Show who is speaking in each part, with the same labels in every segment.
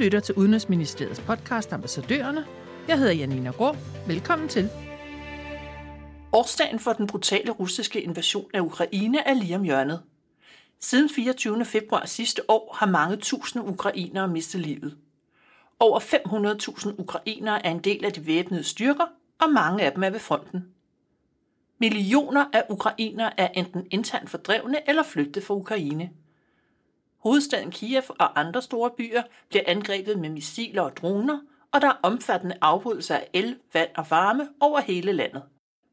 Speaker 1: lytter til Udenrigsministeriets podcast Ambassadørerne. Jeg hedder Janina Grå. Velkommen til. Årsdagen for den brutale russiske invasion af Ukraine er lige om hjørnet. Siden 24. februar sidste år har mange tusinde ukrainere mistet livet. Over 500.000 ukrainere er en del af de væbnede styrker, og mange af dem er ved fronten. Millioner af ukrainere er enten internt fordrevne eller flygtet fra Ukraine. Hovedstaden Kiev og andre store byer bliver angrebet med missiler og droner, og der er omfattende afbrydelser af el, vand og varme over hele landet.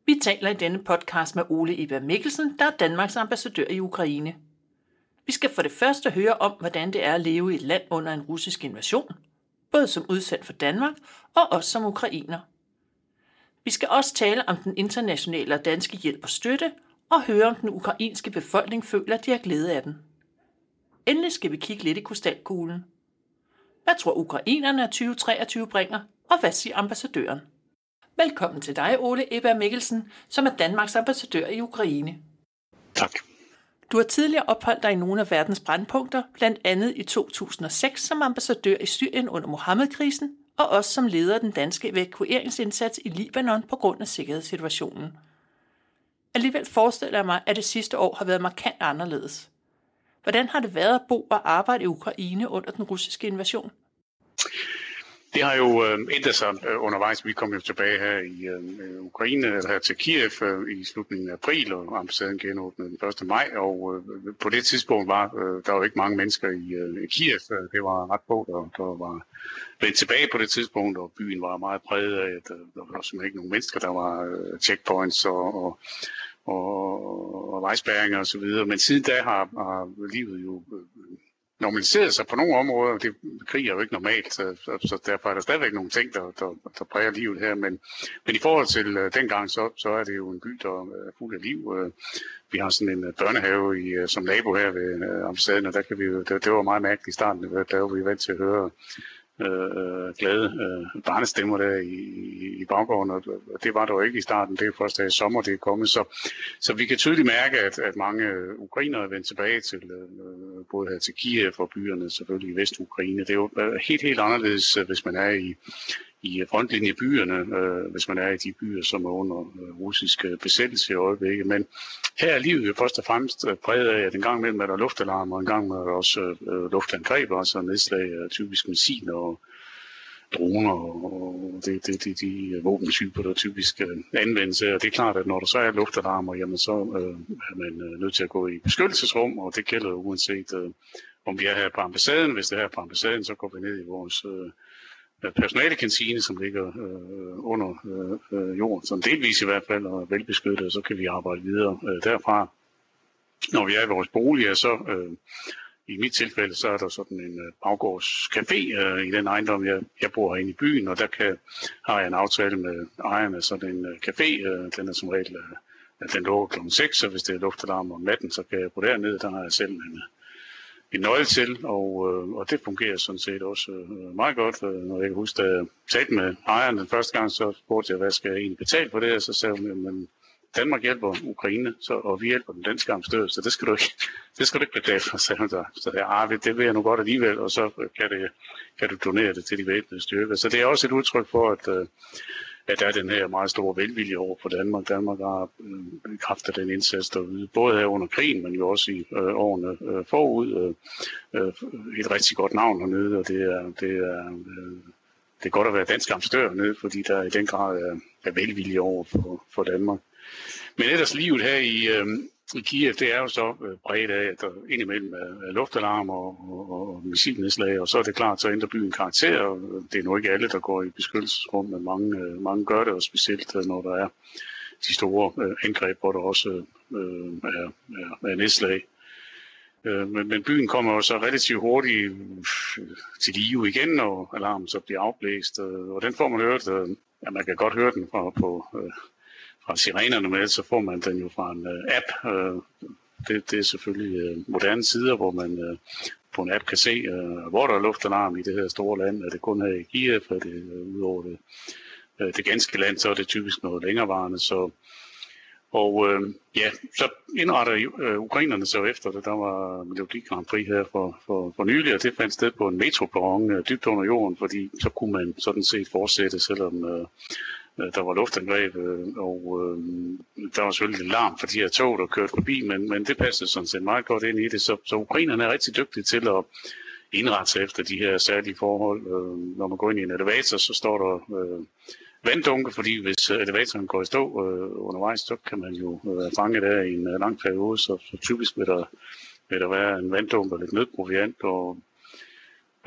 Speaker 1: Vi taler i denne podcast med Ole Iber Mikkelsen, der er Danmarks ambassadør i Ukraine. Vi skal for det første høre om, hvordan det er at leve i et land under en russisk invasion, både som udsendt for Danmark og også som ukrainer. Vi skal også tale om den internationale og danske hjælp og støtte, og høre om den ukrainske befolkning føler, at de har glæde af den. Endelig skal vi kigge lidt i krystalkuglen. Hvad tror ukrainerne, at 2023 bringer, og hvad siger ambassadøren? Velkommen til dig, Ole Eber Mikkelsen, som er Danmarks ambassadør i Ukraine.
Speaker 2: Tak.
Speaker 1: Du har tidligere opholdt dig i nogle af verdens brandpunkter, blandt andet i 2006 som ambassadør i Syrien under Mohammed-krisen, og også som leder af den danske evakueringsindsats i Libanon på grund af sikkerhedssituationen. Alligevel forestiller jeg mig, at det sidste år har været markant anderledes. Hvordan har det været at bo og arbejde i Ukraine under den russiske invasion?
Speaker 2: Det har jo øh, ændret sig øh, undervejs. Vi kom jo tilbage her i øh, øh Ukraine, eller her til Kiev øh, i slutningen af april, og ambassaden genåbnede den 1. maj, og øh, på det tidspunkt var øh, der jo ikke mange mennesker i øh, Kiev. Øh, det var ret få, der, der var vendt tilbage på det tidspunkt, og byen var meget præget af, at der var simpelthen ikke nogen mennesker. Der var øh, checkpoints og, og og, og vejspæringer osv. Men siden da har, har livet jo øh, normaliseret sig på nogle områder. Det, krig er jo ikke normalt, så, så derfor er der stadigvæk nogle ting, der, der, der præger livet her. Men, men i forhold til uh, dengang, så, så er det jo en by, der er fuld af liv. Uh, vi har sådan en børnehave i, uh, som nabo her ved uh, ambassaden, og der kan vi jo, det, det var meget mærkeligt i starten, der var vi vant til at høre øh, glade øh, barnestemmer der i, i, baggården, og det var der jo ikke i starten. Det er først i sommer, det er kommet. Så, så vi kan tydeligt mærke, at, at mange ukrainere er vendt tilbage til øh, øh både her til Kiev og byerne, selvfølgelig i Vestukraine. Det er jo øh, helt, helt anderledes, øh, hvis man er i, i frontlinjebyerne, øh, hvis man er i de byer, som er under øh, russisk øh, besættelse i øjeblikket. Men her er livet jo først og fremmest øh, præget af, at en gang imellem er der luftalarm, og en gang er der også øh, øh luftangreb, altså nedslag af typisk missiler og droner og det, det, det, de våbentyper, der typisk anvendes. Og det er klart, at når der så er luftalarmer, jamen så øh, er man nødt til at gå i beskyttelsesrum, og det gælder uanset øh, om vi er her på ambassaden. Hvis det er her på ambassaden, så går vi ned i vores øh, Øh, personalekantine, som ligger øh, under øh, øh jorden, som delvis i hvert fald er velbeskyttet, og så kan vi arbejde videre øh, derfra. Når vi er i vores boliger, så øh, i mit tilfælde, så er der sådan en øh, baggårdscafé øh, i den ejendom, jeg, jeg bor herinde i byen, og der kan, har jeg en aftale med ejeren af sådan en øh, café. Øh, den er som regel, øh, den lukker kl. 6, så hvis det er luftalarm om natten, så kan jeg gå derned. Der har jeg selv en, en nøgle til, og, øh, og det fungerer sådan set også øh, meget godt. Øh, når jeg kan huske, da jeg talte med ejeren den første gang, så spurgte jeg, hvad skal jeg egentlig betale for det, og så sagde hun, at Danmark hjælper Ukraine, så, og vi hjælper den danske amstød, så det skal du ikke, det skal du ikke betale for, sagde hun så. Så ja, ah, det vil jeg nu godt alligevel, og så kan, det, kan du donere det til de væbnede styrker. Så det er også et udtryk for, at, øh, at der er den her meget store velvilje over for Danmark. Danmark har øh, kraft af den indsats derude, både her under krigen, men jo også i øh, årene øh, forud. Øh, øh, et rigtig godt navn hernede, og det er, det er, øh, det er godt at være dansk ambassadør hernede, fordi der i den grad er, er velvilje over for, for Danmark. Men ellers livet her i, øh, i Kiev, det er jo så øh, bredt af, at der indimellem er luftalarm og, og, og missilnedslag, og så er det klart, så ændrer byen karakter, og det er nu ikke alle, der går i beskyttelsesrum, men mange, øh, mange gør det, og specielt øh, når der er de store angreb, hvor der også er, er, er nedslag. Men, men byen kommer jo så relativt hurtigt til live igen, og alarmen så bliver afblæst, og den får man hørt, ja, man kan godt høre den fra, på fra sirenerne med, så får man den jo fra en uh, app. Uh, det, det er selvfølgelig uh, moderne sider, hvor man uh, på en app kan se, uh, hvor der er luftalarm i det her store land. Er det kun her i Kiev, er det uh, over det, uh, det ganske land, så er det typisk noget længerevarende. Så, Og øh, ja, så indretter øh, ukrainerne så efter det. Der var Melodi Grand Prix her for, for, for nylig, og det fandt sted på en metroperron øh, dybt under jorden, fordi så kunne man sådan set fortsætte, selvom øh Øh, der var luftangreb, øh, og øh, der var selvfølgelig en larm for de her tog, der kørte forbi, men, men det passede sådan set meget godt ind i det. Så, så ukrainerne er rigtig dygtige til at indrette sig efter de her særlige forhold. Øh, når man går ind i en elevator, så står der øh, vanddunke, fordi hvis elevatoren går i stå øh, undervejs, så kan man jo øh, fanget der i en øh, lang periode, så, så typisk vil der, vil der være en vanddunke og lidt nødproviant, og,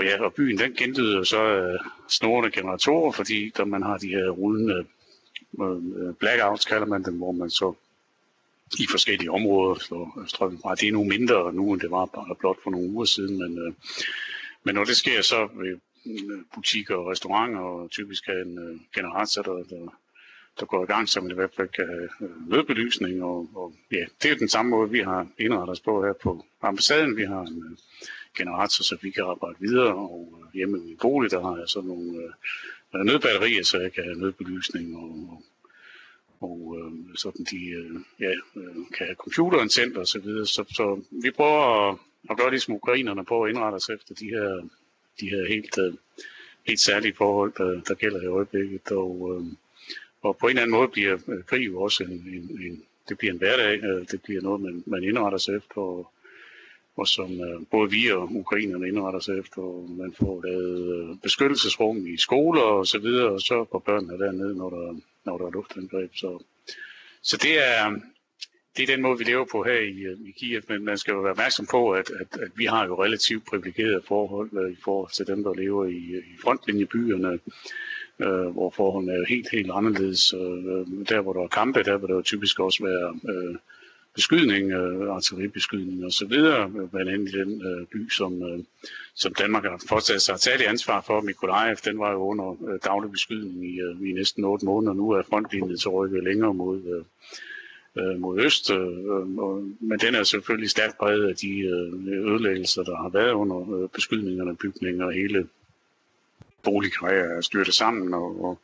Speaker 2: og, ja, og byen den genlyder så øh, snorende generatorer, fordi der man har de her rullende øh, øh, øh, blackouts, kalder man dem, hvor man så i forskellige områder slår øh, strømmen fra. Det er nu mindre nu, end det var bare blot for nogle uger siden, men, øh, men når det sker, så vil butikker og restauranter, og typisk have en øh, generator, der, der, der går i gang, så man i hvert fald kan have nødbelysning. Og, og ja, det er den samme måde, vi har indrettet os på her på ambassaden. Vi har en generator, så vi kan arbejde videre, og øh, hjemme i min bolig, der har jeg så nogle øh, øh, nødbatterier, så jeg kan have nødbelysning og, og og øh, sådan de øh, ja, øh, kan have computeren tændt og så videre. Så, så vi prøver at, at gøre ligesom ukrainerne på at indrette os efter de her de her helt, øh, helt særlige forhold, der, der gælder i øjeblikket. Og, øh, og på en eller anden måde bliver øh, krig jo også en, en, en, det bliver en hverdag, det bliver noget, man, man indretter sig efter, og, og som øh, både vi og ukrainerne indretter sig efter, man får lavet øh, beskyttelsesrum i skoler og så videre, og så på børnene dernede, når der, når der er luftangreb. Så, så det er, det er den måde, vi lever på her i, øh, i Kiev, men man skal jo være opmærksom på, at, at, at vi har jo relativt privilegerede forhold i forhold til dem, der lever i, i frontlinjebyerne, øh, hvor forholdene er helt, helt anderledes. Øh, der, hvor der er kampe, der vil der jo typisk også være Øh, beskydning, øh, artilleribeskydning og så videre, blandt andet i den øh, by, som, øh, som Danmark har fortsat sig at tage ansvar for. Mikolajev, den var jo under øh, daglig beskydning i, øh, i næsten otte måneder. Nu er frontlinjen til rykket længere mod øh, øh mod øst, øh, øh, og, men den er selvfølgelig stærkt præget af de øh, ødelæggelser, der har været under øh, beskydningerne af bygninger, og hele boligkrejer er styrtet sammen, og, og,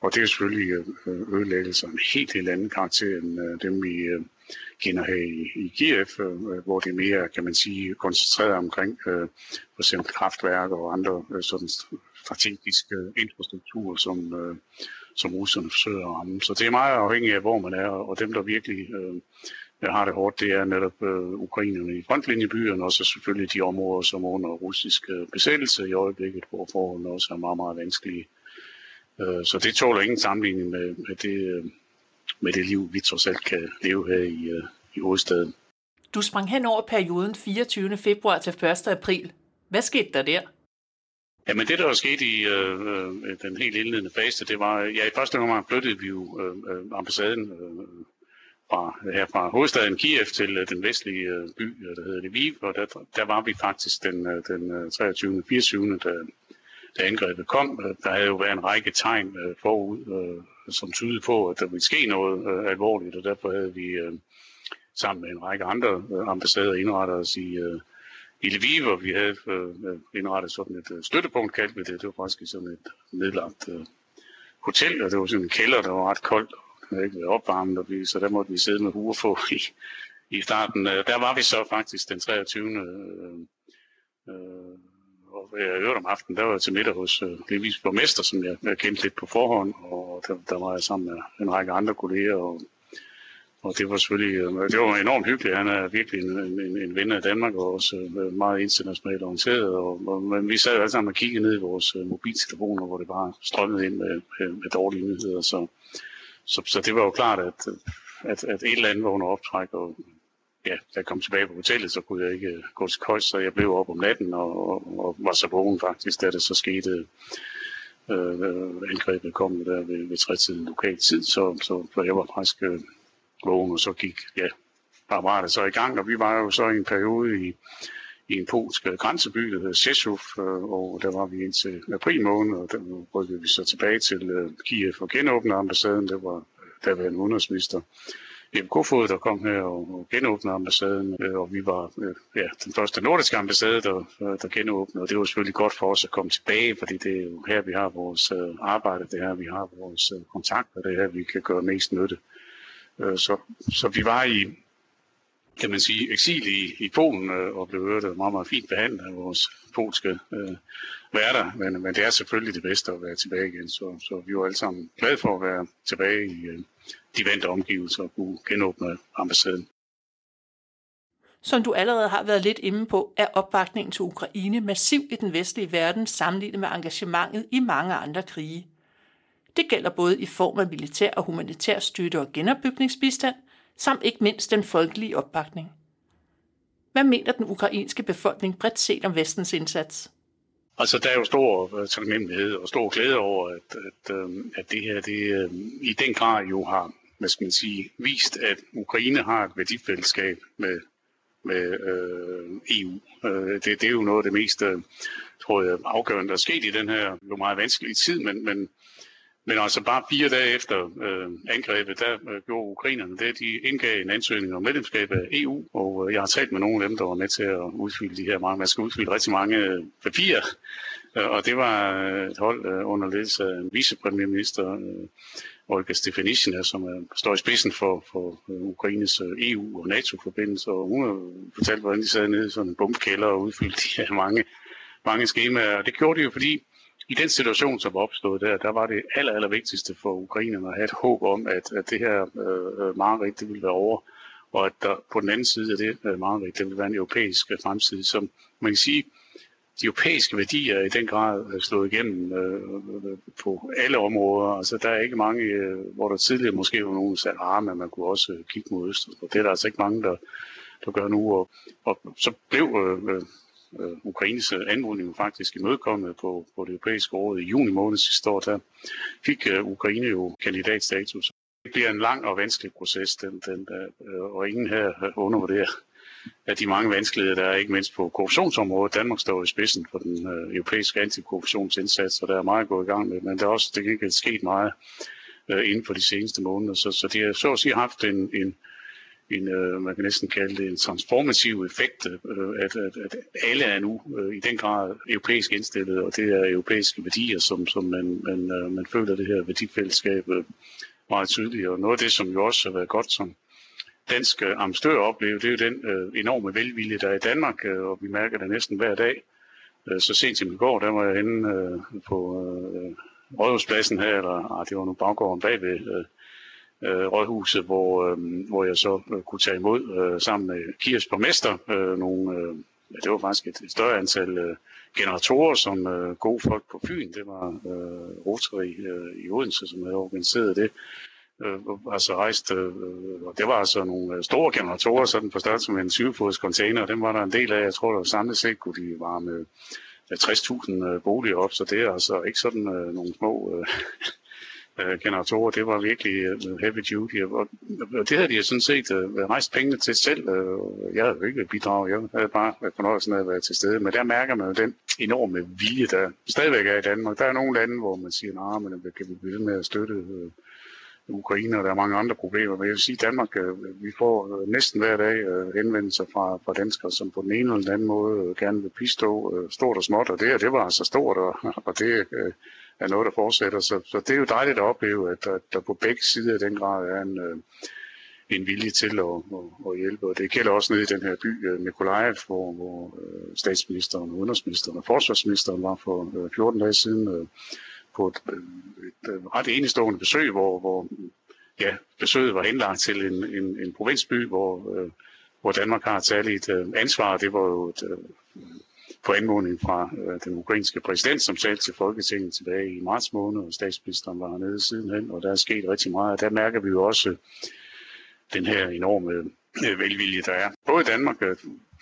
Speaker 2: og det er selvfølgelig øh, ødelæggelser af en helt, helt anden karakter end øh, dem, vi øh, kender her i, i GF, øh, hvor det er mere, kan man sige, koncentreret omkring øh, for eksempel kraftværker og andre øh, sådan strategiske infrastrukturer, som, øh, som russerne forsøger at ramme. Så det er meget afhængigt af, hvor man er, og dem, der virkelig øh, har det hårdt, det er netop øh, ukrainerne i frontlinjebyerne, og så selvfølgelig de områder, som er under russisk øh, besættelse i øjeblikket, hvor forholdene også er meget, meget vanskelige. Øh, så det tåler ingen sammenligning med, med, det, øh, med det liv, vi trods alt kan leve her i, øh, i hovedstaden.
Speaker 1: Du sprang hen over perioden 24. februar til 1. april. Hvad skete der der?
Speaker 2: Jamen det, der var sket i øh, øh, den helt indledende fase, det var, ja i første omgang flyttede vi jo øh, øh, ambassaden øh, fra, her fra hovedstaden Kiev til øh, den vestlige øh, by, der hedder Lviv, og der, der var vi faktisk den, øh, den 23. 24. Da, da angrebet kom. Der havde jo været en række tegn øh, forud, øh, som tydede på, at der ville ske noget øh, alvorligt, og derfor havde vi øh, sammen med en række andre øh, ambassader indrettet os i øh, i Lviv, og vi havde øh, øh indrettet sådan et øh, støttepunkt, kaldte vi det. Det var faktisk sådan et nedlagt øh, hotel, og det var sådan en kælder, der var ret koldt, og det ikke været opvarmet, og vi, så der måtte vi sidde med huer på i, i starten. Øh, der var vi så faktisk den 23. Øh, øh, og øh, jeg øvrigt om aftenen, der var jeg til middag hos øh, Levis borgmester, som jeg, jeg kendte lidt på forhånd, og der, der var jeg sammen med en række andre kolleger, og og det var selvfølgelig øh, det var enormt hyggeligt. Han er virkelig en, en, en ven af Danmark og også øh, meget internationalt orienteret. Og, og, men vi sad jo alle sammen og kiggede ned i vores øh, mobiltelefoner, hvor det bare strømmede ind med, med, med dårlige nyheder. Så, så, så det var jo klart, at, at, at et eller andet var under optræk. Og ja, da jeg kom tilbage på hotellet, så kunne jeg ikke øh, gå til køjs, så jeg blev op om natten og, og, og var så vågen faktisk, da det så skete. Øh, angrebet kom der ved, ved trætiden lokal tid, så, så, så jeg var faktisk øh, vågen, og så gik ja, apparatet så i gang, og vi var jo så i en periode i, i en polsk øh, grænseby, der hedder Sesuf, øh, og der var vi indtil april måned, og der rykkede vi så tilbage til øh, Kiev og genåbnede ambassaden. Det var der var øh, en udenrigsminister, Jeppe Kofod, der kom her og, og genåbnede ambassaden, øh, og vi var øh, ja, den første nordiske ambassade, der, øh, der genåbnede, og det var selvfølgelig godt for os at komme tilbage, fordi det er jo her, vi har vores øh, arbejde, det er her, vi har vores kontakter, det er her, vi kan gøre mest nytte. Øh, så, så vi var i, kan man sige, eksil i, i Polen øh, og blev hørt meget, meget fint behandlet af vores polske øh, værter, men, men det er selvfølgelig det bedste at være tilbage igen, så, så vi var alle sammen glade for at være tilbage i øh, de vante omgivelser og kunne genåbne ambassaden.
Speaker 1: Som du allerede har været lidt inde på, er opbakningen til Ukraine massiv i den vestlige verden sammenlignet med engagementet i mange andre krige. Det gælder både i form af militær og humanitær støtte og genopbygningsbistand, samt ikke mindst den folkelige opbakning. Hvad mener den ukrainske befolkning bredt set om vestens indsats?
Speaker 2: Altså, der er jo stor øh, taknemmelighed og stor glæde over, at, at, øh, at det her det, øh, i den grad jo har hvad skal man sige, vist, at Ukraine har et værdifællesskab med, med øh, EU. Det, det er jo noget af det mest, tror jeg, afgørende, der er sket i den her jo meget vanskelige tid, men, men men altså bare fire dage efter øh, angrebet, der øh, gjorde ukrainerne det, de indgav en ansøgning om medlemskab af EU, og øh, jeg har talt med nogle af dem, der var med til at udfylde de her mange, man skal udfylde rigtig mange øh, papirer, øh, og det var øh, et hold øh, under ledelse af vicepremierminister øh, Olga Stefanishin, som er, står i spidsen for, for øh, Ukraines øh, EU- og NATO-forbindelse, og hun har fortalt, hvordan de sad nede i sådan en bumpkælder og udfyldte de her mange, mange skemaer, og det gjorde de jo, fordi i den situation, som opstod der, der var det aller, aller vigtigste for ukrainerne at have et håb om, at, at det her øh, mareridt, det ville være over, og at der på den anden side af det øh, mareridt, det ville være en europæisk fremtid, som man kan sige, de europæiske værdier er i den grad øh, slået igennem øh, øh, på alle områder. Altså, der er ikke mange, øh, hvor der tidligere måske var nogen, der sagde, ah, men man kunne også øh, kigge mod øst. Og det er der altså ikke mange, der, der gør nu. Og, og så blev øh, øh, Ukraines øh, anmodning faktisk imødekommet på, på det europæiske råd i juni måned sidste år, der fik øh, Ukraine jo kandidatstatus. Det bliver en lang og vanskelig proces, den, den, øh, og ingen her øh, undervurderer at de mange vanskeligheder, der er ikke mindst på korruptionsområdet. Danmark står i spidsen for den øh, europæiske antikorruptionsindsats, og der er meget gået i gang med, men der er også det ikke sket meget øh, inden for de seneste måneder. Så, så de har så at sige haft en, en, en, øh, man kan næsten kalde det en transformativ effekt, øh, at, at, at alle er nu øh, i den grad europæisk indstillet, og det er europæiske værdier, som, som man, man, øh, man føler det her værdifællesskab øh, meget tydeligt. Og noget af det, som jo også har været godt som dansk øh, amstør opleve, det er jo den øh, enorme velvilje, der er i Danmark, øh, og vi mærker det næsten hver dag. Øh, så sent som i går, der var jeg henne øh, på øh, Rådhuspladsen her, eller ah, det var nu baggården bagved øh, øh, rådhuset, hvor, øh, hvor jeg så øh, kunne tage imod øh, sammen med Kirs borgmester øh, nogle, øh, ja, det var faktisk et, et større antal øh, generatorer, som øh, gode folk på Fyn, det var øh, Rotary øh, i Odense, som havde organiseret det, øh, altså rejst, øh, øh, og det var altså nogle øh, store generatorer, sådan på størrelse med en 20-fods container, og dem var der en del af, jeg tror, der samlet set kunne de varme 60.000 øh, boliger op, så det er altså ikke sådan øh, nogle små øh, øh, generatorer. Det var virkelig øh, heavy duty, og, og det havde de jo sådan set øh, rejst pengene til selv. Øh, jeg havde jo ikke bidraget, jeg havde bare fornøjelsen af at være til stede, men der mærker man jo den enorme vilje, der stadigvæk er i Danmark. Der er nogle lande, hvor man siger, nej, men øh, kan vi blive med at støtte øh, Ukraine, og der er mange andre problemer. Men jeg vil sige, at Danmark, øh, vi får øh, næsten hver dag øh, henvendelser fra, fra danskere, som på den ene eller den anden måde øh, gerne vil bistå øh, stort og småt, og det, det var altså stort, og, og det er noget, der fortsætter. Så, så det er jo dejligt at opleve, at der, der på begge sider i den grad er en, øh, en vilje til at, at, at hjælpe. Og det gælder også nede i den her by, øh, Mikolajev, hvor, hvor øh, statsministeren, udenrigsministeren og forsvarsministeren var for 14 dage siden på et, et, ret enestående besøg, hvor, hvor ja, besøget var henlagt til en, en, en provinsby, hvor, øh, hvor Danmark har et særligt øh, ansvar. Det var jo et, øh, på anmodning fra øh, den ukrainske præsident, som talte til Folketinget tilbage i marts måned, og statsministeren var hernede sidenhen, og der er sket rigtig meget. Og der mærker vi jo også den her enorme øh, velvilje, der er. Både i Danmark øh,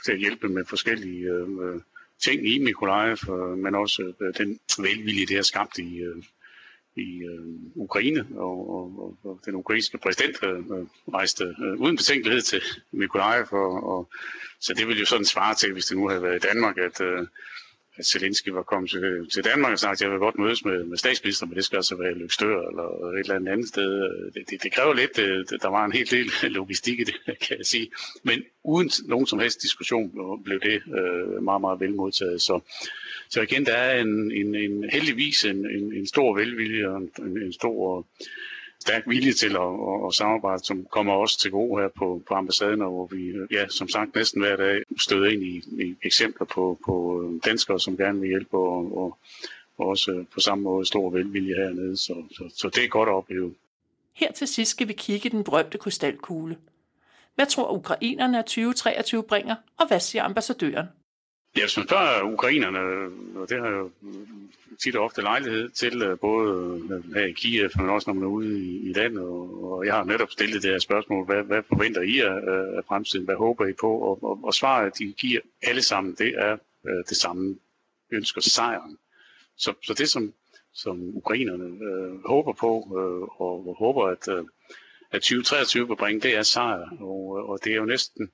Speaker 2: til at hjælpe med forskellige øh, øh ting i Mikolajev, øh, men også øh, den velvilje, det har skabt i, øh, i øh, Ukraine, og, og, og den ukrainske præsident øh, øh rejste øh, uden betænkelighed til Mikolajev, og, og, så det ville jo sådan svare til, hvis det nu havde været i Danmark, at, øh, at Zelensky var kommet til, til Danmark og sagt, at jeg vil godt mødes med, med statsminister, men det skal altså være i Lykstør eller et eller andet andet sted. Det, det, det kræver lidt, øh, det, der var en hel del logistik i det, kan jeg sige. Men uden nogen som helst diskussion blev det øh, meget, meget vel modtaget. Så, så igen, der er en, en, en heldigvis en, en, en stor velvilje og en, en stor stærk vilje til at, at, at samarbejde, som kommer også til gode her på, på ambassaden, hvor vi, ja, som sagt, næsten hver dag støder ind i, i eksempler på, på øh, danskere, som gerne vil hjælpe, og, og, og også øh, på samme måde stor velvilje hernede. Så, så, så det er godt at opleve.
Speaker 1: Her til sidst skal vi kigge den berømte krystalkugle. Hvad tror ukrainerne, at 2023 bringer, og hvad siger ambassadøren?
Speaker 2: Ja, hvis man spørger ukrainerne, og det har jo tit og ofte lejlighed til, øh, både øh, her i Kiev, men også når man er ude i, i landet, og jeg har netop stillet det her spørgsmål, hvad, hvad forventer I af, øh, af fremtiden, hvad håber I på, og, og, og svaret, de giver alle sammen, det er øh, det samme, ønsker sejren. Så, så det, som, som ukrainerne øh, håber på, øh, og, og håber, at, øh, at 2023 vil bringe, det er sejr, og, og det er jo næsten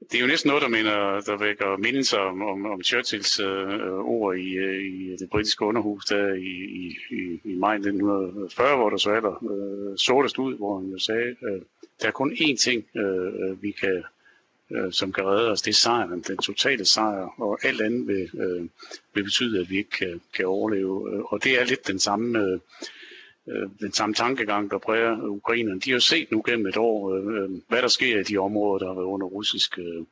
Speaker 2: det er jo næsten noget, der, mener, der vækker mindelser om, om, om Churchills øh, øh ord i, øh, i det britiske underhus der i, i, i maj 1940, hvor der så aller øh, sortest ud, hvor han jo sagde, øh, der er kun én ting, øh, øh, vi kan, øh, som kan redde os, det er sejren, den totale sejr, og alt andet vil, øh, vil betyde, at vi ikke kan, kan overleve. Og det er lidt den samme... Øh, øh, den samme tankegang, der præger ukrainerne. De har jo set nu gennem et år, øh, øh hvad der sker i de områder, der har været under russisk øh,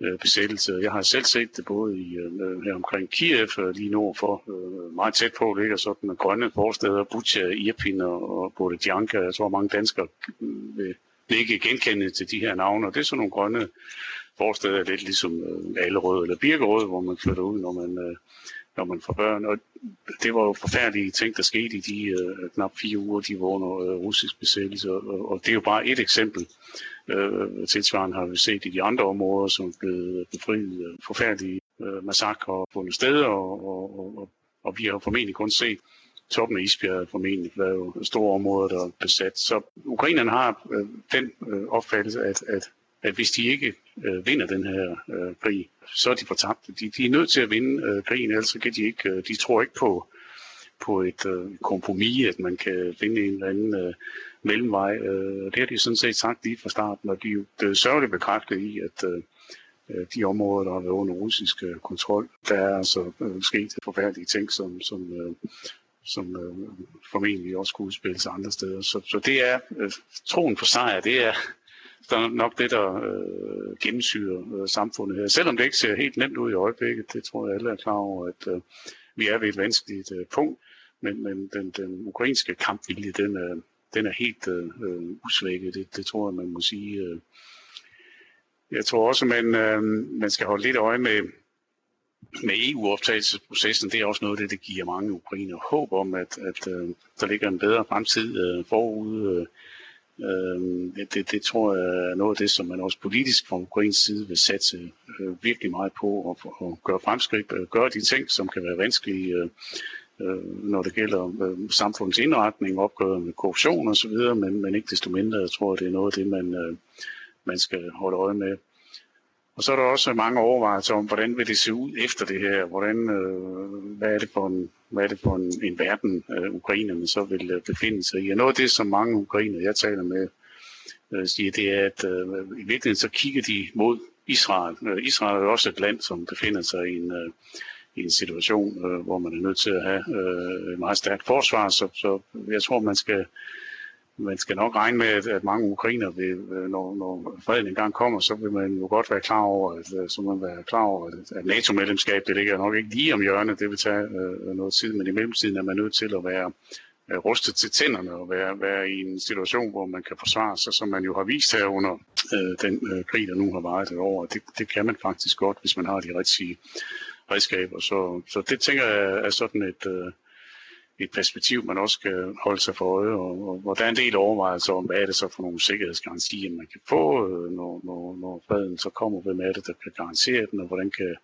Speaker 2: øh, besættelse. Jeg har selv set det både i, øh, øh, her omkring Kiev, øh, lige nord for, øh, meget tæt på ligger sådan en grønne forsteder, Butcha, Irpin og, og Borodjanka. Jeg tror, mange danskere vil ikke genkende til de her navne, og det er sådan nogle grønne forsteder, lidt ligesom øh, Allerød eller Birkerød, hvor man flytter ud, når man øh, når man får børn. Og det var jo forfærdelige ting, der skete i de øh, knap fire uger, de var under øh, russisk besættelse. Og, og det er jo bare et eksempel. Øh, tilsvarende har vi set i de andre områder, som er blevet befriet øh, forfærdelige øh, massakre fundet sted, og, og, og, og vi har formentlig kun set toppen af isbjerget formentlig, der jo store områder, der er besat. Så ukrainerne har øh, den øh, opfattelse, at, at at hvis de ikke øh, vinder den her øh, krig, så er de fortabt. De, de er nødt til at vinde øh, krigen, ellers kan de ikke. Øh, de tror ikke på på et øh, kompromis, at man kan finde en eller anden øh, mellemvej. Øh, det har de sådan set sagt lige fra starten, og de er jo sørgeligt bekræftet i, at øh, øh, de områder, der har været under russisk øh, kontrol, der er altså øh, sket forfærdelige ting, som, som, øh, som øh, formentlig også kunne udspilles andre steder. Så, så det er øh, troen på sejr, det er, der er nok det, der øh, gennemsyrer øh, samfundet her. Selvom det ikke ser helt nemt ud i øjeblikket, det tror jeg alle er klar over, at øh, vi er ved et vanskeligt øh, punkt, men, men den, den ukrainske kampvilje, den er, den er helt øh, øh usvækket, det, det tror jeg, man må sige. Øh. Jeg tror også, man, øh, man skal holde lidt øje med, med EU-optagelsesprocessen. Det er også noget af det, der giver mange ukrainer håb om, at, at øh, der ligger en bedre fremtid øh, forude. Øh, Øh, det, det tror jeg er noget af det, som man også politisk fra Ukrains side vil satse øh, virkelig meget på at, at gøre fremskridt, øh, gøre de ting, som kan være vanskelige, øh, øh, når det gælder øh, samfundets indretning, opgøret med korruption osv., men, men ikke desto mindre, jeg tror, det er noget af det, man, øh, man skal holde øje med. Og så er der også mange overvejelser om, hvordan vil det se ud efter det her? Hvordan, øh, hvad er det for en, hvad er det for en, en verden, øh, ukrainerne så vil øh, befinde sig i? Og noget af det, som mange ukrainer, jeg taler med, øh, siger, det er, at øh, i virkeligheden så kigger de mod Israel. Øh, Israel er også et land, som befinder sig i en, øh, i en situation, øh, hvor man er nødt til at have øh, et meget stærkt forsvar. Så, så jeg tror, man skal man skal nok regne med, at, at mange ukrainer, vil, øh, når, når freden engang kommer, så vil man jo godt være klar over, at, øh, så man være klar over, at, at NATO-medlemskab, det ligger nok ikke lige om hjørnet, det vil tage øh, noget tid, men i mellemtiden er man nødt til at være øh, rustet til tænderne og være, være i en situation, hvor man kan forsvare sig, som man jo har vist her under øh, den øh, krig, der nu har varet et år. Det, det kan man faktisk godt, hvis man har de rigtige redskaber. Så, så det tænker jeg er sådan et... Øh, et perspektiv, man også skal holde sig for øje, og, og, og der er en del overvejelser om, hvad er det så for nogle sikkerhedsgarantier, man kan få, øh, når, når, når freden så kommer, hvem er det, der kan garantere den, og hvordan kan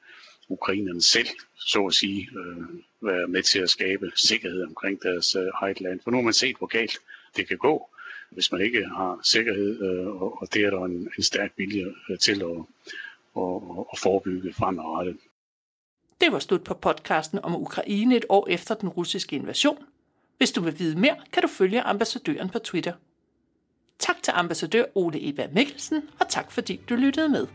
Speaker 2: ukrainerne selv, så at sige, øh, være med til at skabe sikkerhed omkring deres øh, eget land. For nu har man set, hvor galt det kan gå, hvis man ikke har sikkerhed, øh, og, og det er der en, en stærk vilje øh, til at, at, at forebygge fremadrettet.
Speaker 1: Det var slut på podcasten om Ukraine et år efter den russiske invasion. Hvis du vil vide mere, kan du følge ambassadøren på Twitter. Tak til ambassadør Ole Eva Mikkelsen, og tak fordi du lyttede med.